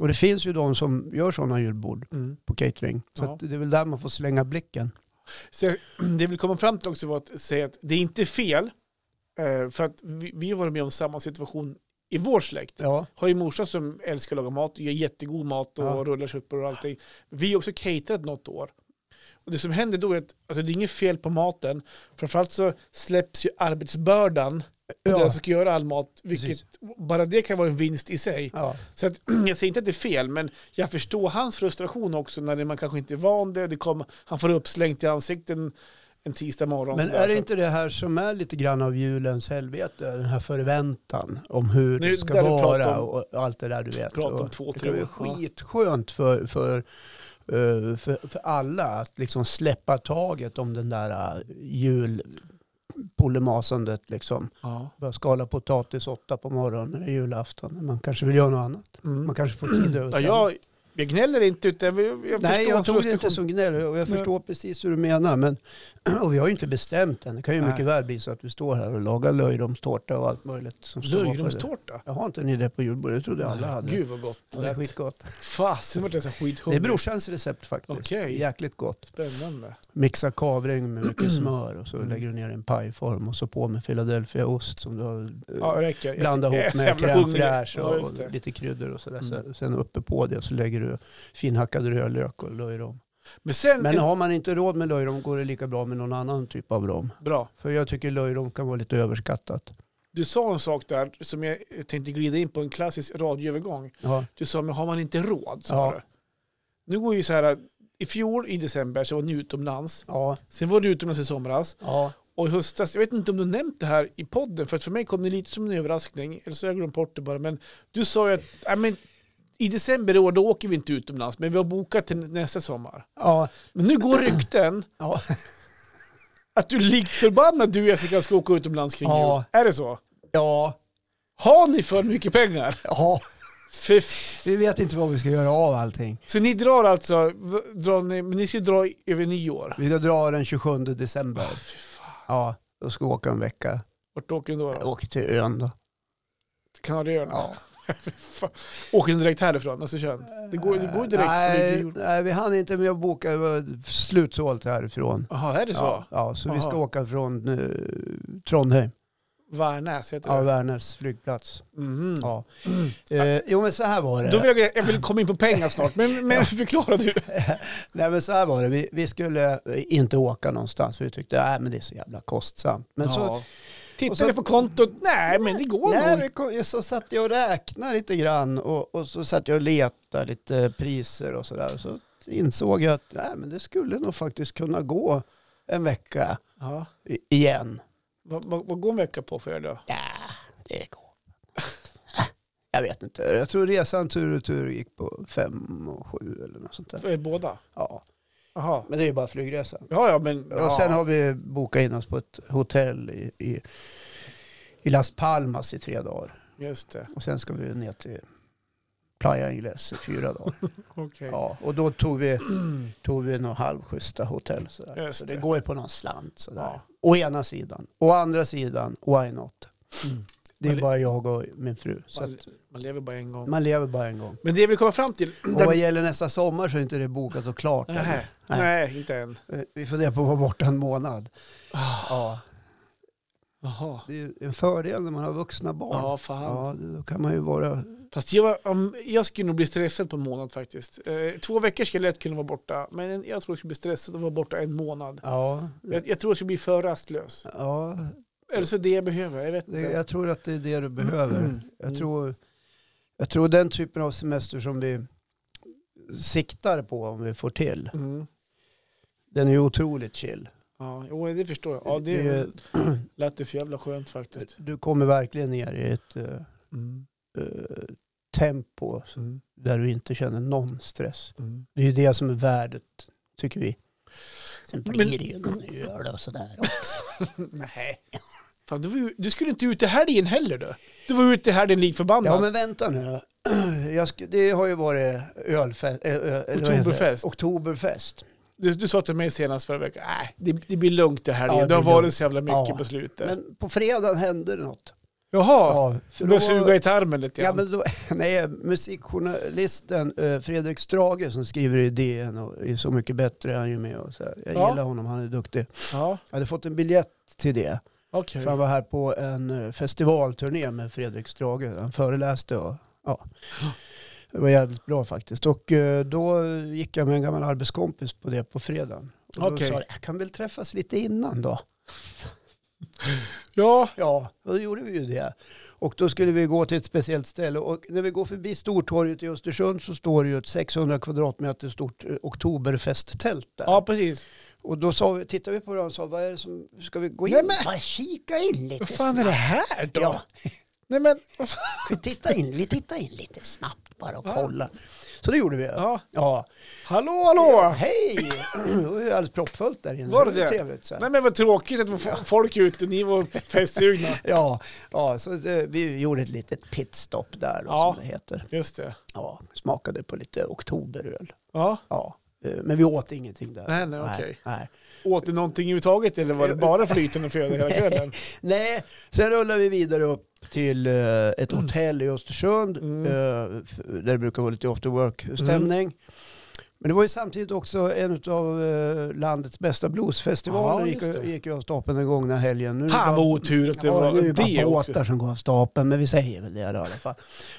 Och det finns ju de som gör sådana julbord Mm. på catering. Så Ja. det är väl där man får slänga blicken. Så <clears throat> det vill komma fram till också var att säga att det är inte fel. eh, För att vi, vi har varit med om samma situation i vår släkt. Ja, Har ju morsan som älskar att laga mat, gör jättegod mat och Ja. rullar köttbullar och allting. Vi har också caterat något år. Och det som händer då är att alltså det är inget fel på maten. Framförallt så släpps ju arbetsbördan Ja. den som ska göra all mat. Vilket, Precis. bara det kan vara en vinst i sig. ja. Så att, <clears throat> jag säger inte att det är fel, men jag förstår hans frustration också när man kanske inte är van det. det kommer, han får uppslängt i ansikten en tisdag morgon. Men är det inte det här som är lite grann av julens helvete? Den här förväntan om hur Nu, det ska vara om- och allt det där du vet. pratar om två, det tre år. Ja. skitskönt för, för, för, för alla att liksom släppa taget om den där eh, julpolemasandet. Liksom. Ja. Börja skala potatis åtta på morgonen är julafton. Man kanske vill göra något annat. Mm. Man kanske får tid över. Ja, jag, jag gnäller inte, utan jag, jag Nej, jag tror det inte som gnäll och jag Nej. förstår precis hur du menar. Men, <clears throat> och vi har ju inte bestämt än. Det kan ju Nej. mycket väl bli så att vi står här och lagar löjromstårta och allt möjligt. Som det. Löjromstårta? Jag har inte ni det på julbordet? Det trodde alla hade. Gud vad gott. Ja, det är skitgott. Fasen vart jag så Det skithungrig. är brorsans recept faktiskt. Okej. Jäkligt gott. Spännande. Mixa kavring med mycket <clears throat> smör och så Mm. lägger du ner en pajform och så på med Philadelphia-ost som du har eh, Ja, det räcker. Jag- blandat jag ihop med crème fraîche och, det. lite kryddor och sådär. Mm. Sen uppe på det så lägger du finhackad rödlök och löjrom. Men sen, Men har man inte råd med löjrom går det lika bra med någon annan typ av rom. bra. För jag tycker löjrom kan vara lite överskattat. Du sa en sak där som jag tänkte glida in på, en klassisk radioövergång. Ja, Du sa, men har man inte råd? Sa Ja. du. Nu går ju så här, i fjol i december så var ni utomlands. ja, Sen var du utomlands i somras. ja. Och i höstas, jag vet inte om du nämnt det här i podden, för för mig kom det lite som en överraskning. Eller så har jag glömt bort det bara. Men du sa ju att men, i december i år, då åker vi inte utomlands. Men vi har bokat till nästa sommar. ja, Men nu går rykten ja. <laughs> att du likt förbannad du Jessica ska åka utomlands kring Ja. jul. Är det så? ja. Har ni för mycket pengar? ja. För Vi vet inte vad vi ska göra av allting. så ni drar alltså, drar ni, men ni ska dra över nyår? Vi ska dra den 27 december. Fan. Ja, då ska vi åka en vecka. Vart åker ni då? Jag då? åker till ön då. Kanarieöarna? Ja. Åker ni direkt härifrån? Alltså, kör. Det går, det går ju direkt. Nej, nej, vi hann inte med att boka. Det var slutsålt härifrån. Jaha, är det så? Ja, ja, så vi ska Aha. åka från eh, Trondheim. Värnäs heter Ja, det. Värnäs flygplats. Mhm. Ja. Eh, jo, men så här var det. Då vill jag, jag vill komma in på pengar snart, men, men <laughs> förklara du. <laughs> Nej, men så här var det. Vi, vi skulle inte åka någonstans för vi tyckte att men det är så jävla kostsamt. Men så, ja. Tittar och så- ni på kontot? Nej, men det går nej, nog. så satt jag och räknade lite grann och, och så satt jag och letade lite priser och sådär. Så insåg jag att nej, men det skulle nog faktiskt kunna gå en vecka Ja. i- igen. Vad, vad, vad går en vecka på för er då? Ja, det går. <laughs> Jag vet inte. Jag tror resan tur och tur gick på fem och sju eller något sånt där. För båda? Ja, Jaha. men det är ju bara flygresan. Ja, ja, men... Och sen har vi bokat in oss på ett hotell i, i, i Las Palmas i tre dagar. Just det. Och sen ska vi ner till Playa Ingles i fyra dagar. <laughs> Okej. Ja, och då tog vi, tog vi några halvschyssta hotell. Sådär. Just Så det det. går ju på någon slant. Sådär. Ja. Å ena sidan. Å andra sidan, why not? Mm. Det är bara jag och min fru. Så Man, att man lever bara en gång. man lever bara en gång. Men det vill komma fram till... Och vad gäller nästa sommar så är inte det bokat och klart. Nej, Nej. nej, inte än. Eh, Vi funderar på att vara borta en månad. Ah. Ja. Jaha. Det är en fördel när man har vuxna barn. Ja, fan. Ja, då kan man ju vara... Fast jag, jag skulle nog bli stressad på en månad faktiskt. Eh, två veckor skulle jag lätt kunna vara borta, men jag tror jag skulle bli stressad och vara borta en månad. Ja, Jag, jag tror jag skulle bli för rastlös. ja Eller så det jag behöver, jag vet inte. jag tror att det är det du behöver. Mm. Jag, tror, jag tror den typen av semester som vi siktar på om vi får till, Mm. den är ju otroligt chill. Ja, jo, det förstår jag. Ja, det, Det är- <clears throat> lät det för jävla skönt faktiskt. Du kommer verkligen ner i ett eh, Mm. eh, tempo Mm. där du inte känner någon stress. Mm. Det är ju det som är värdet, tycker vi. Sen Men- blir det ju någon öl och sådär också. <laughs> Nej. Fan, du, var du skulle inte ut i helgen heller du. Du var ute i helgen lik förbannad. Ja men vänta nu. <clears throat> Jag sk- det har ju varit ölfest. Äh, heter det? Oktoberfest. Oktoberfest. Du, du sa till mig senast förra veckan, nej, det, det blir lugnt det här. Ja, det, det har varit så jävla mycket Ja. på slutet. Men på fredagen hände det något. Jaha, för du började då- suga i tarmen lite Ja, grann. men då, <laughs> nej, musikjournalisten eh, Fredrik Strage som skriver i DN och är Så mycket bättre är han ju med. Och så här. Jag Ja. gillar honom, han är duktig. Ja, Jag hade fått en biljett till det. okej. För han var här på en eh, festivalturné med Fredrik Strage. Han föreläste och ja. Det var jävligt bra faktiskt. Och eh, då gick jag med en gammal arbetskompis på det på fredagen. Och då sa jag, jag kan väl träffas lite innan då. Ja, Ja, och då gjorde vi ju det. Och då skulle vi gå till ett speciellt ställe. Och när vi går förbi Stortorget i Östersund så står det ju ett 600 kvadratmeter stort eh, oktoberfesttält där. ja precis. Och då sa vi, tittade vi på det och sa, vad är det som, ska vi gå in? Nej, men- Bara kika in lite Vad fan är det här då? Ja. Nej men, <laughs> Vi tittar in, vi tittar in lite snabbt bara och Ja. kollar. Så det gjorde vi. ja. Ja. Hallå, Ja, hallå! hej! <clears throat> Det var ju alldeles proppfullt där inne. Var det var det? Trevligt. Så. Nej men vad tråkigt att var folk ute, ni var festsugna. <laughs> Ja, ja, så det, vi gjorde ett litet pitstop där då, Ja. som det heter. Just det. Ja, smakade på lite oktoberöl. Ja. Ja, eh, men vi åt ingenting där. Nej, nej, okej. nej. Åt ni någonting överhuvudtaget eller var det bara flytande föda hela <laughs> kvällen? nej, sen rullade vi vidare upp till eh, ett hotell i Östersund Mm. eh, där det brukar vara lite after work-stämning. Men det var ju samtidigt också en av eh, landets bästa bluesfestivaler. Ja, gick, det. gick ju av stapeln den gångna helgen. Nu det Fan vad otur att det ja, var nu är det bara det båtar som går av stapeln, men vi säger väl det i alla fall.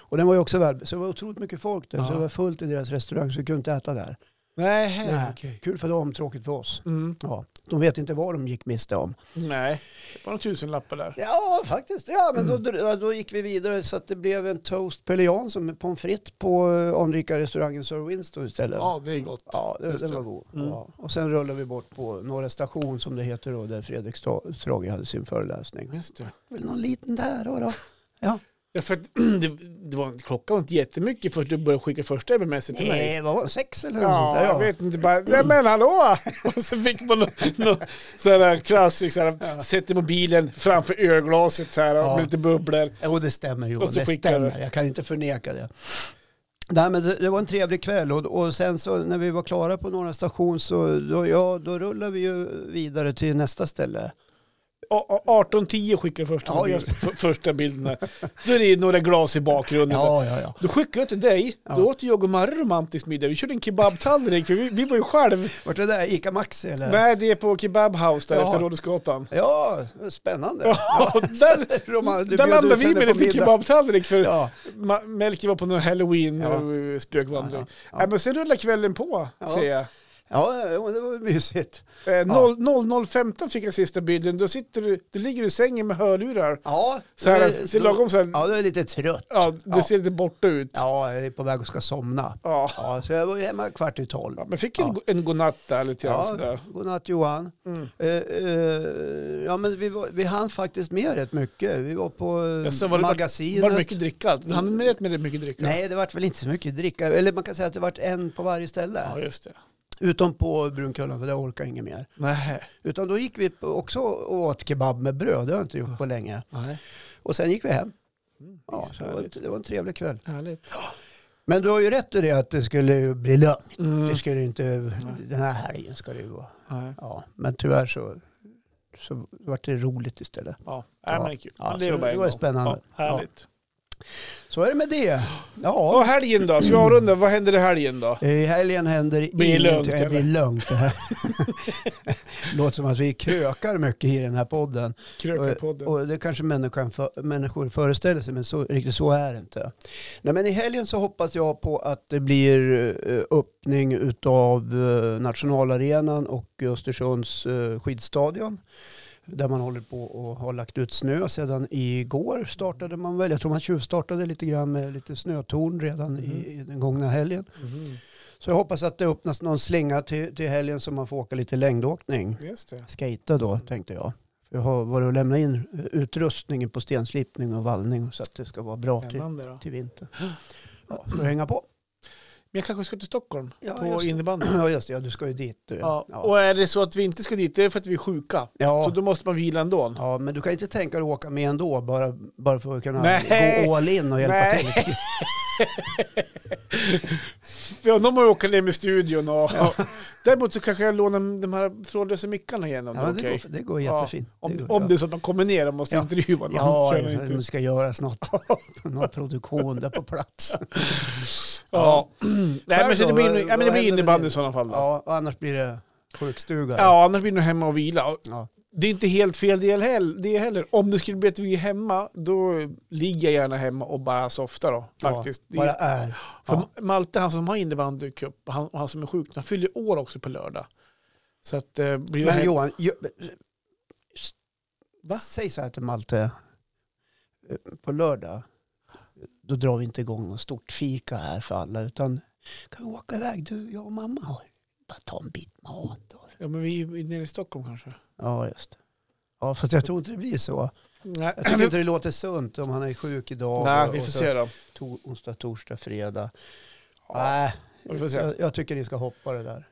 Och den var ju också väl, så det var otroligt mycket folk där, Ja. så det var fullt i deras restaurang så vi kunde inte äta där. Nej, Nej. okej. Kul för dem, tråkigt för oss. Mm. Ja, de vet inte vad de gick miste om. Nej, det var några tusenlappar där. Ja, faktiskt. Ja, men Mm. då, då, gick vi vidare så att det blev en toast Pelian som är pommes frites på eh, anrika restaurangen Sir Winston istället. Ja, det är gott. Ja, det, den var god. Mm. Ja. Och sen rullade vi bort på Norra station som det heter då, där Fredrik Stra- Strage hade sin föreläsning. Just det. Väl någon liten där då. då. Ja, för att <clears throat> det, det var, klockan var inte jättemycket först du började skicka första MMS till mig. Nej, vad var det? Sex eller något Ja, sånt där? jag vet inte. Bara, nej men hallå! <laughs> Och så fick man någon, sån klassisk, här, sätter mobilen framför ölglaset så här, Ja. med lite bubblor. Jo, det stämmer ju. Det stämmer. Jag kan inte förneka det. Nej, men det, det var en trevlig kväll och, och sen så när vi var klara på Norra station så då, ja, då rullade vi ju vidare till nästa ställe. Och- och 18.10 skickar första, Ja, bild, <laughs> första bilden. Här. Då är det några glas i bakgrunden. Ja, ja, ja. Då skickade jag till dig, Ja. då åt jag och Marre romantisk middag. Vi körde en kebabtallrik, för vi, vi var ju själv. Vart är det där? Ica Maxi eller? Nej, det är på Kebab House där Ja. efter Rådhusgatan. Ja, spännande. Ja, <laughs> där, <laughs> Roman, där landade vi med middag. kebabtallrik för Ja, Melker var på någon halloween Ja. och spökvandring. Ja, ja. Men sen rullar kvällen på, Ja. ser jag. Ja, ja, det var mysigt. Eh, 00.15 fick jag sista bilden. Då, sitter du, då ligger du i sängen med hörlurar. Ja, Så här, det- ser lagom så här, Ja, du är lite trött. ja, du Ja. ser lite borta ut. Ja, jag är på väg och ska somna. Ja. Ja, så jag var hemma kvart i tolv. Ja, men fick en, Ja. en godnatt där lite grann Ja, sådär. godnatt Johan. Mm. Eh, eh, ja, men vi, var, vi hann faktiskt med rätt mycket. Vi var på eh, sa, var det- magasinet. Var det mycket dricka? Du hann med rätt med mycket dricka? Nej, det vart väl inte så mycket dricka. Eller man kan säga att det vart en på varje ställe. Ja, just det. Utom på Brunkullen, för där orkar jag inget mer. Nej. Utan då gick vi också och åt kebab med bröd. Det har jag inte gjort på länge. Nej. Och sen gick vi hem. Mm, Ja, så det, var, det var en trevlig kväll. härligt. Men du har ju rätt i det att det skulle bli lugnt. Mm. Det skulle inte, den här helgen ska det ju vara. Nej. Ja, men tyvärr så, så vart det roligt istället. Ja, Ja. men det är kul. Ja, det var det var spännande. Ja, härligt. Så är det med det. Och Ja, helgen då? Ska vi avrunda? Vad händer i helgen då? i helgen händer Blir ingenting. Det blir lugnt det här. <laughs> låter som att vi krökar mycket i den här podden. Krökarpodden. Och det kanske människan för, människor föreställer sig, men så, riktigt så är det inte. Nej, men I helgen så hoppas jag på att det blir eh, öppning utav eh, nationalarenan och Östersunds eh, skidstadion. Där man håller på och har lagt ut snö. Sedan igår startade man väl, jag tror man tjuvstartade lite grann med lite snötorn redan i, i den gångna helgen. Mhm. Så jag hoppas att det öppnas någon slinga till, till helgen så man får åka lite längdåkning. Just det. Skata då, tänkte jag. Jag har varit och lämnat in eh, utrustningen på stenslipning och vallning så att det ska vara bra till, till vintern. Ja, du hänga på. Men jag kanske ska till Stockholm Ja, på innebandy. <clears throat> Ja, just det. Ja, du ska ju dit. Du. Ja. Ja. Och är det så att vi inte ska dit, det är för att vi är sjuka. Ja. Så då måste man vila ändå. ja, men du kan inte tänka dig att åka med ändå bara, bara för att kunna Nej. gå all in och hjälpa Nej. till. <laughs> <laughs> Ja, de har ju åkt ner med studion och... Däremot så kanske jag lånar de här trådlösa mickarna igen om Ja, det det, okej. går, det går jättefint. Om, går om det är så att de kommer ner och måste Ja. intervjua någon. Ja, känner inte. det ska göras något. <laughs> Någon produktion där på plats. Ja. Nej, men så det blir, Vad- ja, men det blir innebandy i sådana fall. Då. Ja, och annars blir det sjukstuga. Ja, annars blir det hemma och vila. Och Ja. Det är inte helt fel del heller, det heller. Om det skulle bli att vi är hemma, då ligger jag gärna hemma och bara softar då. Faktiskt. Ja, bara är. För Ja. Malte, han som har innebandycup, han, han som är sjuk, han fyller år också på lördag. Så att eh, blir Men Johan, Va? säg så här till Malte. På lördag, då drar vi inte igång något stort fika här för alla. Utan kan vi åka iväg, du, jag och mamma. Och bara ta en bit mat. Och... Ja, men vi är nere i Stockholm kanske. Ja, just det. Ja, fast jag tror inte det blir så. Nej, Jag tycker inte det låter sunt om han är sjuk idag. Nej vi får se då. To, onsdag, torsdag, fredag. Ja, Nej, vi får se. jag, jag tycker ni ska hoppa det där.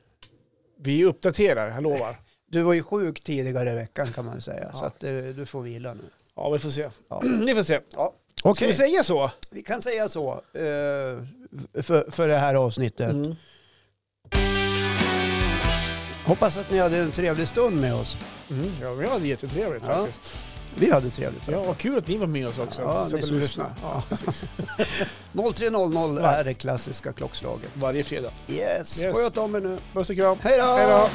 Vi uppdaterar, jag lovar. Du var ju sjuk tidigare i veckan kan man säga. Ja. Så att, eh, du får vila nu. Ja, vi får se. Ja. <clears throat> Ni får se. Ja. Ska Okej. vi säga så? Vi kan säga så eh, för, för det här avsnittet. Mm. Hoppas att ni hade en trevlig stund med oss. Mm. Ja, vi hade jättetrevligt Ja. faktiskt. Vi hade trevligt. Ja, vad kul att ni var med oss också. Ja, ni som lyssna. lyssnar. Ja, precis. <laughs> 03.00 Va? är det klassiska klockslaget. Varje fredag. Yes, Yes. sköt om er nu. Puss och kram. Hej då!